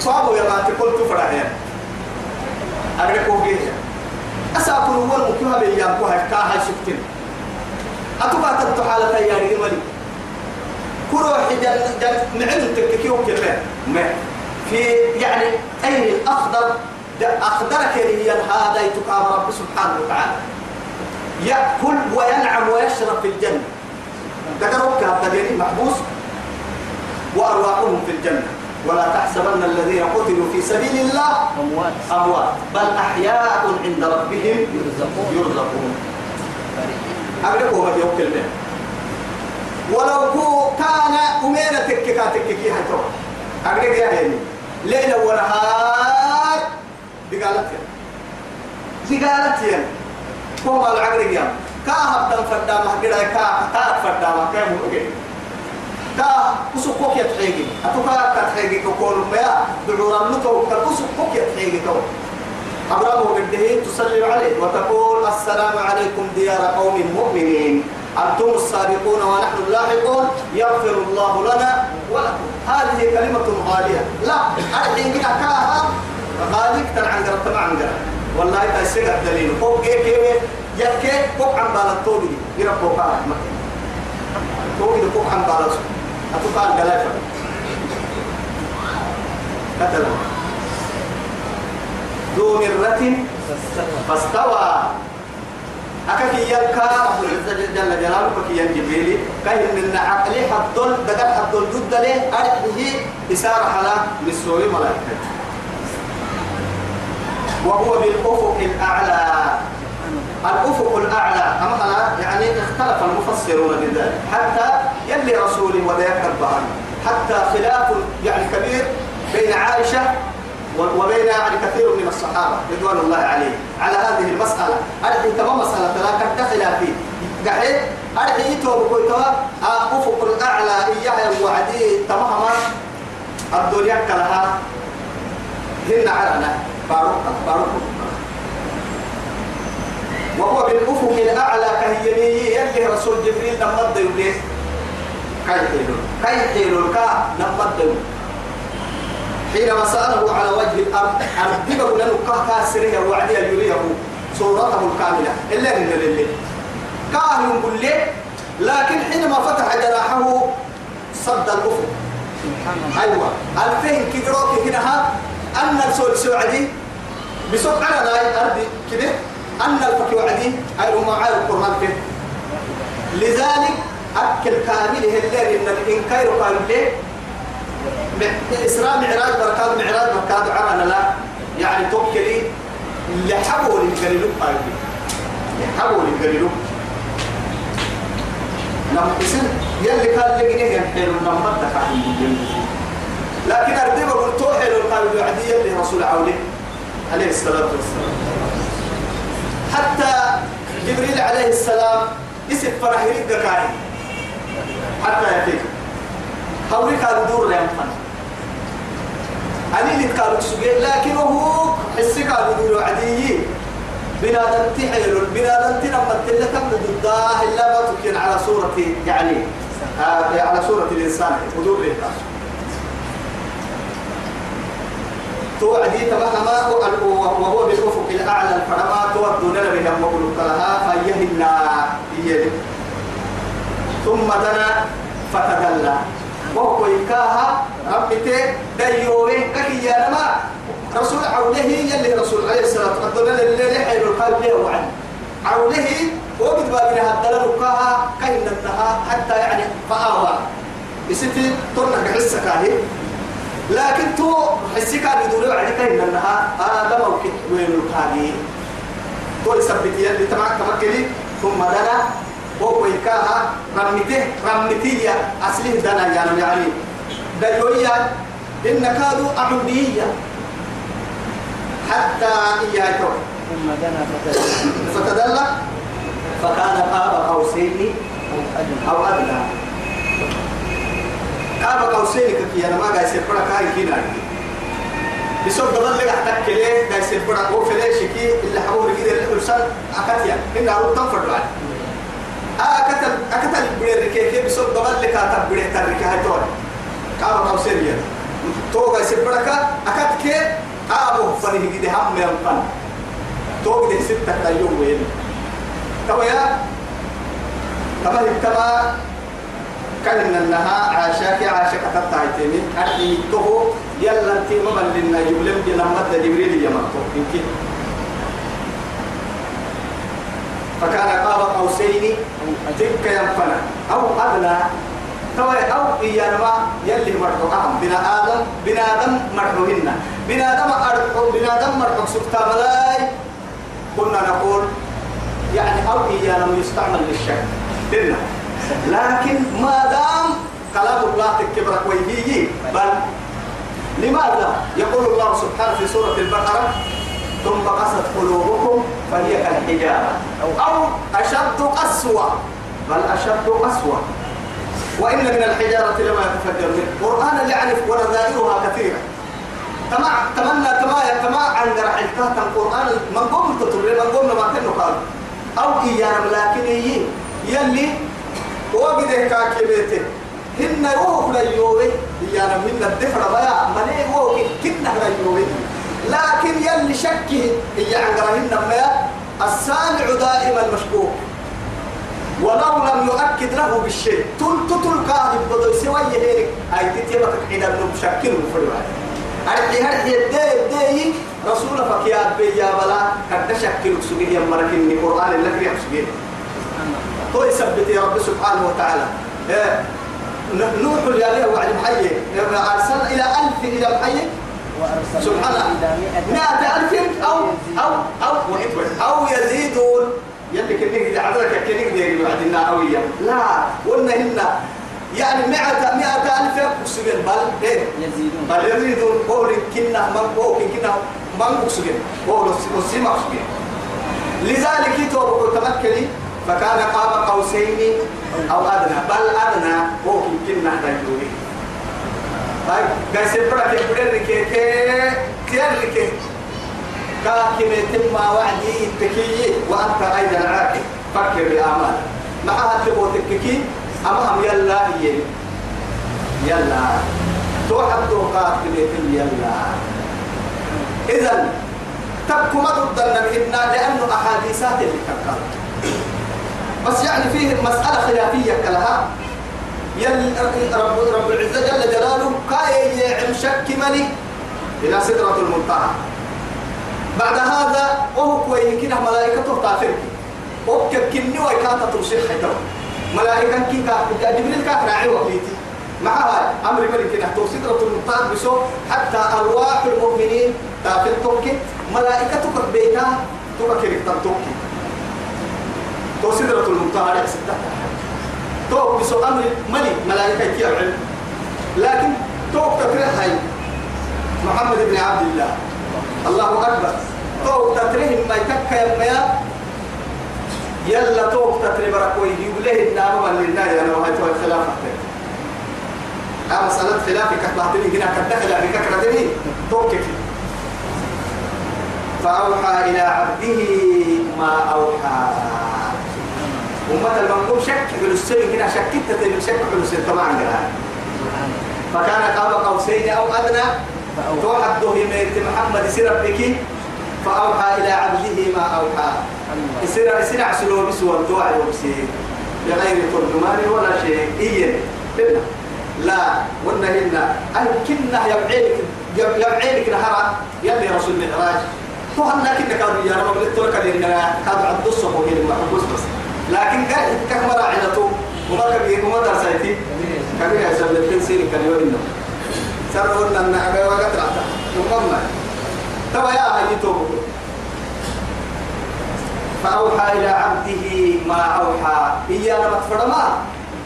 A: صابوا يا باتي قلت فرحيا أغرقوا بيه أساكن هو المكيوها بيانكوها كاها شفتين. أتبع تبتو حالة ياري ولي كروح جن جن نعلم تككيو كمان ما. في يعني أي الأخضر أخضرك لي هذا يتقام رب سبحانه وتعالى. يأكل وينعم ويشرب في الجنة. ذكروا كهذا محبوس. وأرواحهم في الجنة. ولا تحسبن الذين قتلوا في سبيل الله
B: أموات.
A: أموات. بل أحياء عند ربهم
B: يرزقون.
A: يرزقون. أقربوا ما يوكل به. ولو كان أمينة تككا تككي هتو أقرب يا هني ليلة ونهار بقالت يا. بقالت يا. هو العقرب يا. كاهب دم فدامة كده كا كاك فدامة. كا كسوكوك يتحيجي أتوكا كتحيجي كقول ما دعورا لتو كسوكوك يتحيجي تو أبرامه بالدهين تصلي عليه وتقول السلام عليكم ديار قوم مؤمنين أنتم السابقون ونحن اللاحقون يغفر الله لنا ولكم هذه كلمة غالية لا الحين كده كاها غالي كتر عن قرب عن قرب والله تسيق الدليل فوق إيه كيف يكي فوق عن قرب فوق عن فوق فوق عن بالطولي أتوقع الجلافة كتلا ذو مرة فاستوى. أكاكي يلقى رب العزة جل جلاله كي ينجبيلي كاين من عقلي حدول دقل حدول ضد له أرحه إسارة على مسؤولي ملائكة وهو بالأفق الأعلى. الأفق الأعلى أما أنا يعني اختلف المفسرون بذلك. حتى يلي رسولي وذاك ربهم حتى خلاف يعني كبير بين عائشة وبين يعني كثير من الصحابة رضوان الله عليه على هذه المسألة. أرحي تمام مسألة لا كنت خلافي قحيت أرحي يتوب كويتوا أفق الأعلى إياها وعدي تمام الدنيا كلها هن عرنا بارك بارك وهو بالأفق الأعلى كهيني يلي رسول جبريل لما الدولي كي حيلون كي حيلون كا لما الدولي حينما سأله على وجه الأرض أردبه لأنه كه كاسره وعدي يريه صورته الكاملة. إلا من الليل كاهل لي لكن حينما فتح جناحه صد الأفق. أيوة. الفهم كدروك هنا أن سعدي بسوق على لا أرضي كده؟ أن الفك وعدي أي هم عارف القرآن فيه. لذلك أكل كامل هلين إن الإنكار قال ليه؟ إسراء معراج بركات معراج بركات عرنا لا. يعني توكلي اللي حبوا للقليلو قال لي حبوا للقليلو لما تسن يلي كان لقينيه ينحيل لما دفع لكن أردب أقول توحيل القلب يعدي يلي رسول عولي عليه الصلاة والسلام. حتى جبريل عليه السلام اسم فرح يريد حتى يفيك هوري كان دور يا محمد أني اللي قالوا تسوي لكن هو حسي قالوا دور عدي بنادم تحيل بنادم تنمى تلتم ضده إلا ما تكين على صورة يعني آه على صورة الإنسان ودور لله توعدي تمهما وهو بالأفق الأعلى الفرما تودون لنا مقلوب لها فيهنا ثم دنا فتدلى. وهو يكاها ربتي ديوه كي يا نما رسول عوله يلي رسول عليه الصلاة والسلام اللي حيل القلب له وعن عوله وقد بابنا هدل ركاها كي حتى يعني فآوى. يستي طرنا حسك هاي لكن تو حسك بدون وعد كي ننتهى آدم وكت وين القاضي تو يثبت يلي تمام تمكلي ثم دنا. هو يكاها. رمته رمتية أصله دنا يعني يعني دلوية. إن كادوا أعودية حتى إياه
B: ثم دنا فتدلى.
A: فكان قاب قوسين. أو أدنى. قاب قوسين كي أنا ما قاعد يسير فرق هاي كينا بسوق دبل لك أحتك ليه قاعد فرق؟ هو في ليش كي؟ اللي حبوه كده اللي أرسل أكتيا. إن أروح تنفر بعد. أكتل أكتل بدر كي بسوق دبل لك أتب بدر ترك هاي تون قاب قوسين يعني تو قاعد يسير فرق أكت كي قابه فني كده هم ينفن تو كده ستة يوم وين. تو يا؟ تما تما كان انها عاشاك عاشك تتعيتني أرحي تو يلا انت ما بلنا يبلم لما جبريل يمتو يمكن فكان قاب قوسين. تلك ينفنا أو أدنى. تو أو إيانما. يلي مرحو أهم. بنا آدم. بنا آدم مرحوهن بنا آدم ارحو بنا آدم مرحو سكتا ملاي. كنا نقول يعني أو إيانما يستعمل للشك دلنا لكن ما دام كلام الله تكبرك ويهيجي بل لماذا يقول الله سبحانه في سورة البقرة؟ ثم قست قلوبكم فهي كالحجارة. أو أشد قسوة بل أشد قسوة. وإن من الحجارة لما يتفجر منه. قرآن يعرف ونظائرها كثيرة. تمع تمنى تما تما عن جرح الكهت القرآن من قوم تطلع من قوم ما كانوا قالوا. أو إيانا لكن يلي وقده كاكبته هن روح ليوي إيانا من الدفر بيا مني هو كنا ليوي لكن يلي شكه. هي عن جرهن ما السامع دائما مشكوك. ولو لم يؤكد له بالشيء. تل تل كاهب بدو سوى يهيك أي تتبقى حين أنه مشكل فريوه أرحي هرحي الدي الدي. رسول فكيا بيا بلا. كد شكل سجيه يا مركين القرآن اللي في سجيه هو يثبت يا رب سبحانه وتعالى. إيه. نوح يا وعد محيي أرسل إلى ألف إلى محيي سبحان الله. مئة. ألف أو أو أو أو يزيدون. يلي كنيك عددك كنيك دي بعدنا أوية لا قلنا هنا يعني مئة مئة ألف أكسجين بل إيه؟
B: يزيدون.
A: بل يزيدون. قول كنا من قول كنا من أكسجين قول أكسجين لذلك يتوب تمكني فكان قاب قوسين أو أدنى. بل أدنى قول كنا نجوري طيب قايس برك يبرر كي كي تير كي كاكي تم وعدي تكي وأنت أيضا عاقل فكر بأعمال معها تبوتك كي أمام يلا هي. يلا. توحد توقات بيتم يلا. إذا تبكو ما بإنا لأنه أحاديثات اللي تبقى بس يعني فيه مسألة خلافية كلها. يل رب رب العزة جل جلاله كاي شك ملي إلى سدرة المنتهى. بعد هذا وهو كوي كده ملائكته تافرك وككني ويكاتا ترسل حيتر ملائكة كي كا جبريل كا راعي وقيتي معها أمر ملك نحتو سدرة المنتهى بسو حتى أرواح المؤمنين تافر توكي. ملائكتك بيتا توكي توكي. تو سدرة المنتهى لك ستة. تو بسو أمر ملك ملائكة كي العلم لكن تو تكره هاي محمد بن عبد الله. الله أكبر. تو تتره ما يتكى يا يلا تو تتره بركوي. يقول النار من لله يا نو هاي تو الخلافة مسألة خلافك كتبتني هنا كتدخل كردني تو كيف؟ فأوحى إلى عبده ما أوحى. أمة المنقوم شك بالسيء هنا شكت تتبع شك بالسيء طبعا قرأ فكان قاب قوسين أو أدنى توحد به ميت محمد سير بك فأوحى إلى عبده ما أوحى. يصير يصير عسلو بسوى الدعاء وبسير بغير ترجمان ولا شيء. إيه لا. قلنا هنا أي كنا يبعيلك يبعيلك نهار يلي رسول المعراج. كنا كانوا يا رب للترك لنا كانوا عبد الصبح وهي محبوس بس. لكن قال كم راعيته وما كبير وما درسيتي كبير يا سبب التنسير كان يقول سرنا النعبة وقت رعتا نقمنا تبا يا هاي توبك فأوحى إلى عبده ما أوحى. إيانا متفرما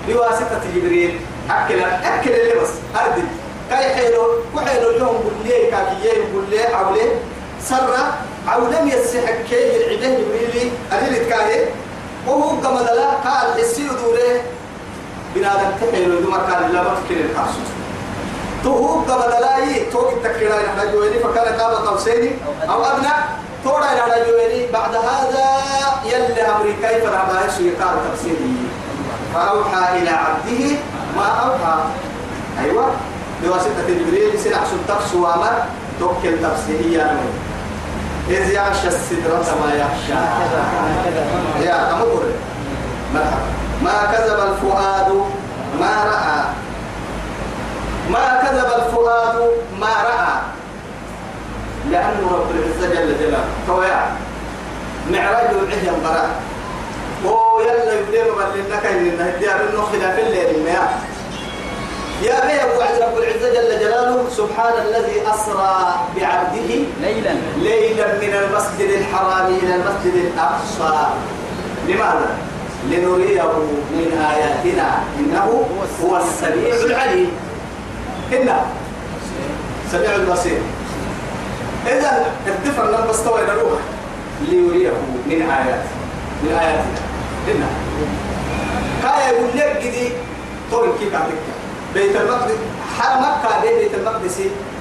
A: بواسطة جبريل. أكل أكل اللي بس. أردد كاي حيلو. كحيلو اليوم قل لي كاكيين قل لي حولي سر عولم يسحك كي العده جبريلي أدلت كاي وهو قمد لا قال حسي دوره بنادم تحيلو دمر كان لا مفكر الكاسو تهو قبل لاي توك التكيرا نحن جويني فكان قاب قوسين أو أدنى تورا نحن جويني بعد هذا يلي أمريكا فرعبا يسوي قال تفسيري فأوحى إلى عبده ما أوحى. أيوة بواسطة جبريل سنع سلطة سوامر توكل تفسيري يا نوي إذ يعشى السدرة ما يخشى. يا أمور. ما كذب الفؤاد ما رأى. ما كذب الفؤاد ما رأى. لأنه رب العزة جل جلاله. تويا معراج العهي براء هو يلا يبدأ من لنك إن الديار إنه خلاف الليل ما يا بيه وعد رب العزة جل جلاله سبحان الذي أسرى بعبده
B: ليلا.
A: ليلا من المسجد الحرام إلى المسجد الأقصى. لماذا؟ لنريه من آياتنا. إنه هو السميع العليم. هنا سميع البصير. إذا الدفر لما استوى إلى الروح ليريه من آيات من آياتنا. هنا كايا يقول لك جدي تورن كي كاتك بيت المقدس. حرم مكة دي بيت المقدس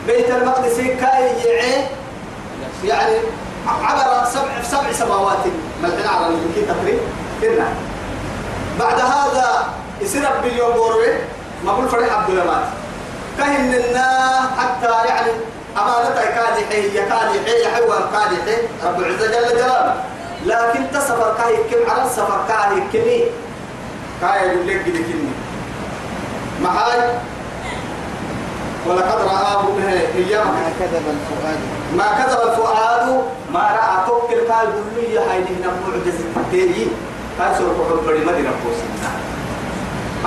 A: بيت المقدس كاي يعني عبر سبع سبع سماوات. ملحنا على الكي تقريب. كنا بعد هذا يصير بليون بوروي ما بقول فريق عبد الرحمن كهن لنا حتى يعني أمانة كادي حي كادي حي حيوان كادي حي رب العزة جل جلاله. لكن تسفر كاي كم؟ على السفر كاي كمي. كاي يقول لك كمي. معاي ولقد رآه أيام
B: ما كذب الفؤاد.
A: ما كذب الفؤاد. ما رأى توكل قال بلوية هاي نحن معجزة تيجي قال سورة حبري مدينة بوسنا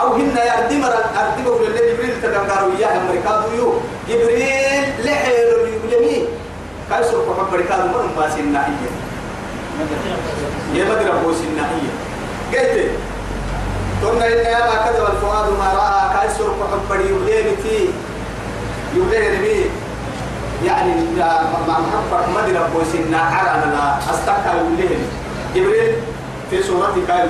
A: أو هن يردم أردمه لله جبريل تدنقاروا إياه أمريكا يو. جبريل لحيل اليمين قال سورة حبري قال من ما سنة هي يا مدينة بوسنا هي قلت قلنا إن ما كذب الفؤاد ما رأى قال سورة حبري يبليتي يبليني يعني مع محمد مدينة بوسنا على أنا أستكى يبليني جبريل في سورة كايل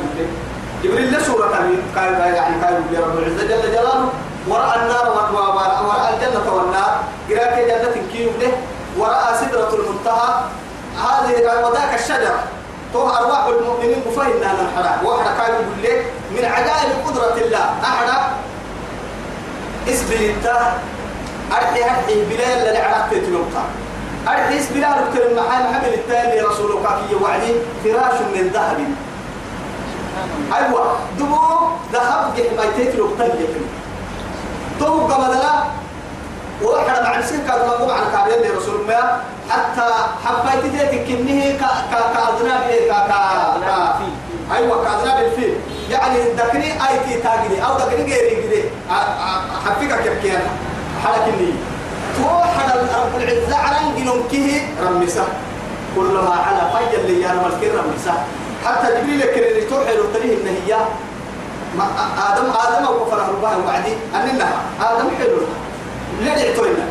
A: جبريل له سورة كايل يعني كايل رب العزة جل جلاله. ورأى النار ورأى الجنة والنار. قراءة جنة كيوب له ورأى سدرة المنتهى. هذه وذاك الشجر. تو أرواح المؤمنين بفهمنا الحرام وحنا كايل يقول لك من عجائب قدرة الله. أحد اسبل انت. أرحي أرحي بلال اللي عرفت تلوقها أرحي اسبل أرحي المحال محمد التالي رسولك في وعدي. فراش من ذهب. أيوة. دبو ذهب جه ما يتلو تلك تو قبضنا وحنا مع نسير كاد ما مع الكارير لرسول الله حتى حبيت تيتك كنه ك ك كأذناب ك ك ك أيوة كأذناب الفيل. يعني ذكري أي تي تاجدي أو ذكري غيري كده حفيك كيف كيان حلكني تو حدا رب العزة على جنوم كه رمسة. كلما على فيا اللي يا رب رمسة. حتى جبريل كريم توحي له تريه إن هي. ما آدم آدم أو كفر ربها وعدي. أننا آدم حلو. ليه توينا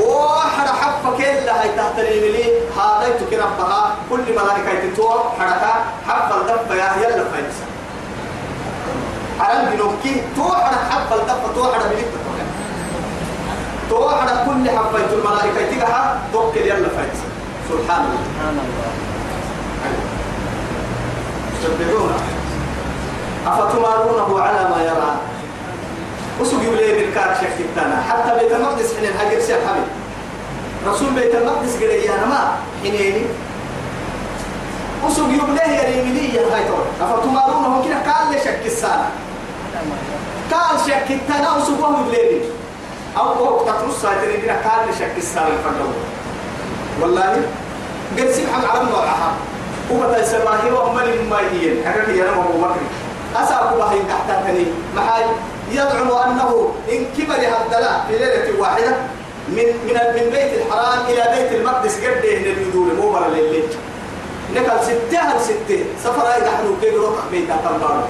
A: وحنا حفا كيلا هاي تحت لي هذا يتكي ربها. كل ملائكة تتوى حركة. حفا الدفة يا يلا فايسا حرام بنوكي. تو حنا حفا الدفة. تو حنا بليك تو حنا كل حفا الملائكة تجها توكل يلا فايسا سبحان الله.
B: سبحان الله.
A: يسبحونه أفتمارونه على ما يرى. وسوق يولي بالكار شكتنا حتى بيت المقدس حين الهجر سير حبيب. رسول بيت المقدس قال يا ما حينيني وسوق يولي يا ريميلي يا هاي تور أفتمارونه كده قال لي شك السنة قال شكتنا وسوق يولي أو وقت ترص هاي كده قال لي شك السنة الفردو والله قال سبحان على نوعها وبتا سماهي وأمل ما هي حكاك يا نمو أبو بكر. أسأل الله تحت تني محاي يزعم أنه إن كبر هالدلاء في ليلة واحدة من من من بيت الحرام إلى بيت المقدس قد إيه اليدور مو برا الليل نقل ستة هل ستة. سفر أي نحن كيف روح بيت التنبار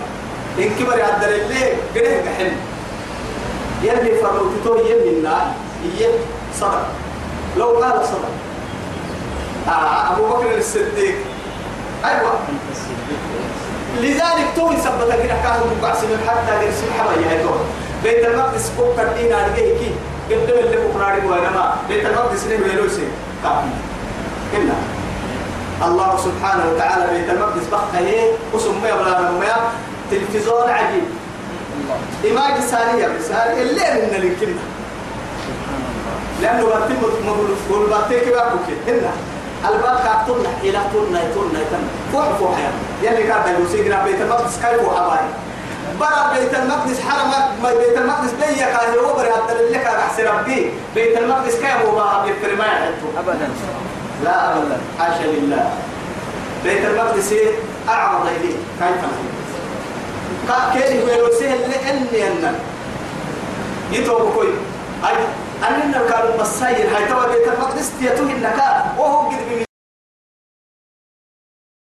A: إن كبر هالدلاء الليل قد كحل يلي فرمتو يلي النار. يلي صدق. لو قال صدق. آه أبو بكر الصديق. أيوة. لذلك تو يثبت كده كانوا مبعثين حتى قرسي حبا يهدون. بيت المقدس فوق الدين على كي. قدم اللي بقراري وانما بيت المقدس نه ويلوسي إلا. الله سبحانه وتعالى بيت المقدس بقى هي وسمي بلا نميا تلفزيون عجيب. إيماج ثانية بسال اللي من الكلمة لأنه بتم مقول بتك بقولك هنا الباب كاتون إلى تون تون تون فوح فوح يا يلي كان يوسي جنا بيت المقدس كيف هو أباي. برا بيت المقدس حرم ما بيت المقدس بيا هو برا حتى اللي كان أحسن ربي. بيت المقدس كيف هو بقى بيفرما
B: أبدا.
A: لا أبدا. حاشا لله. بيت المقدس أعرض إليه. كيف كيف هو يوسي اللي إني أنا. يتوب كوي. أي أننا كانوا مساير هاي توا بيت المقدس تيتوه النكا وهو قد